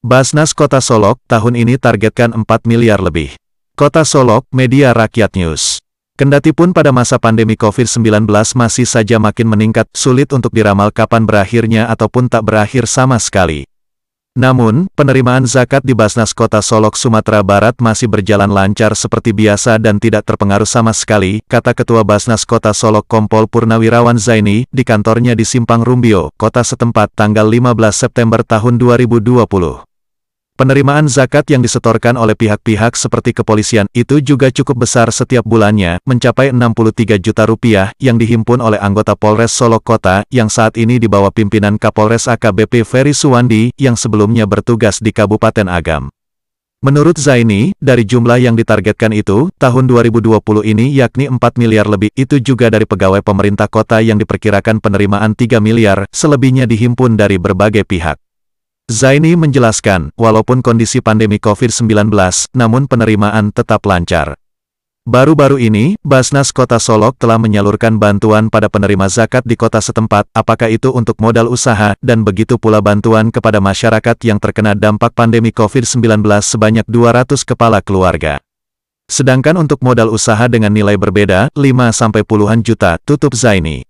Basnas Kota Solok tahun ini targetkan 4 miliar lebih. Kota Solok, Media Rakyat News. Kendati pun pada masa pandemi COVID-19 masih saja makin meningkat, sulit untuk diramal kapan berakhirnya ataupun tak berakhir sama sekali. Namun, penerimaan zakat di Basnas Kota Solok, Sumatera Barat masih berjalan lancar seperti biasa dan tidak terpengaruh sama sekali, kata Ketua Basnas Kota Solok Kompol Purnawirawan Zaini, di kantornya di Simpang Rumbio, kota setempat tanggal 15 September tahun 2020. Penerimaan zakat yang disetorkan oleh pihak-pihak seperti kepolisian itu juga cukup besar setiap bulannya, mencapai 63 juta rupiah, yang dihimpun oleh anggota Polres Solo Kota, yang saat ini dibawa pimpinan Kapolres AKBP Ferry Suwandi, yang sebelumnya bertugas di Kabupaten Agam. Menurut Zaini, dari jumlah yang ditargetkan itu, tahun 2020 ini yakni 4 miliar lebih, itu juga dari pegawai pemerintah kota yang diperkirakan penerimaan 3 miliar, selebihnya dihimpun dari berbagai pihak. Zaini menjelaskan, walaupun kondisi pandemi COVID-19, namun penerimaan tetap lancar. Baru-baru ini, Basnas Kota Solok telah menyalurkan bantuan pada penerima zakat di kota setempat, apakah itu untuk modal usaha, dan begitu pula bantuan kepada masyarakat yang terkena dampak pandemi COVID-19 sebanyak 200 kepala keluarga. Sedangkan untuk modal usaha dengan nilai berbeda, 5-sampai puluhan juta, tutup Zaini.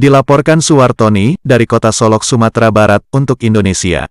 Dilaporkan Suwartoni, dari kota Solok, Sumatera Barat, untuk Indonesia.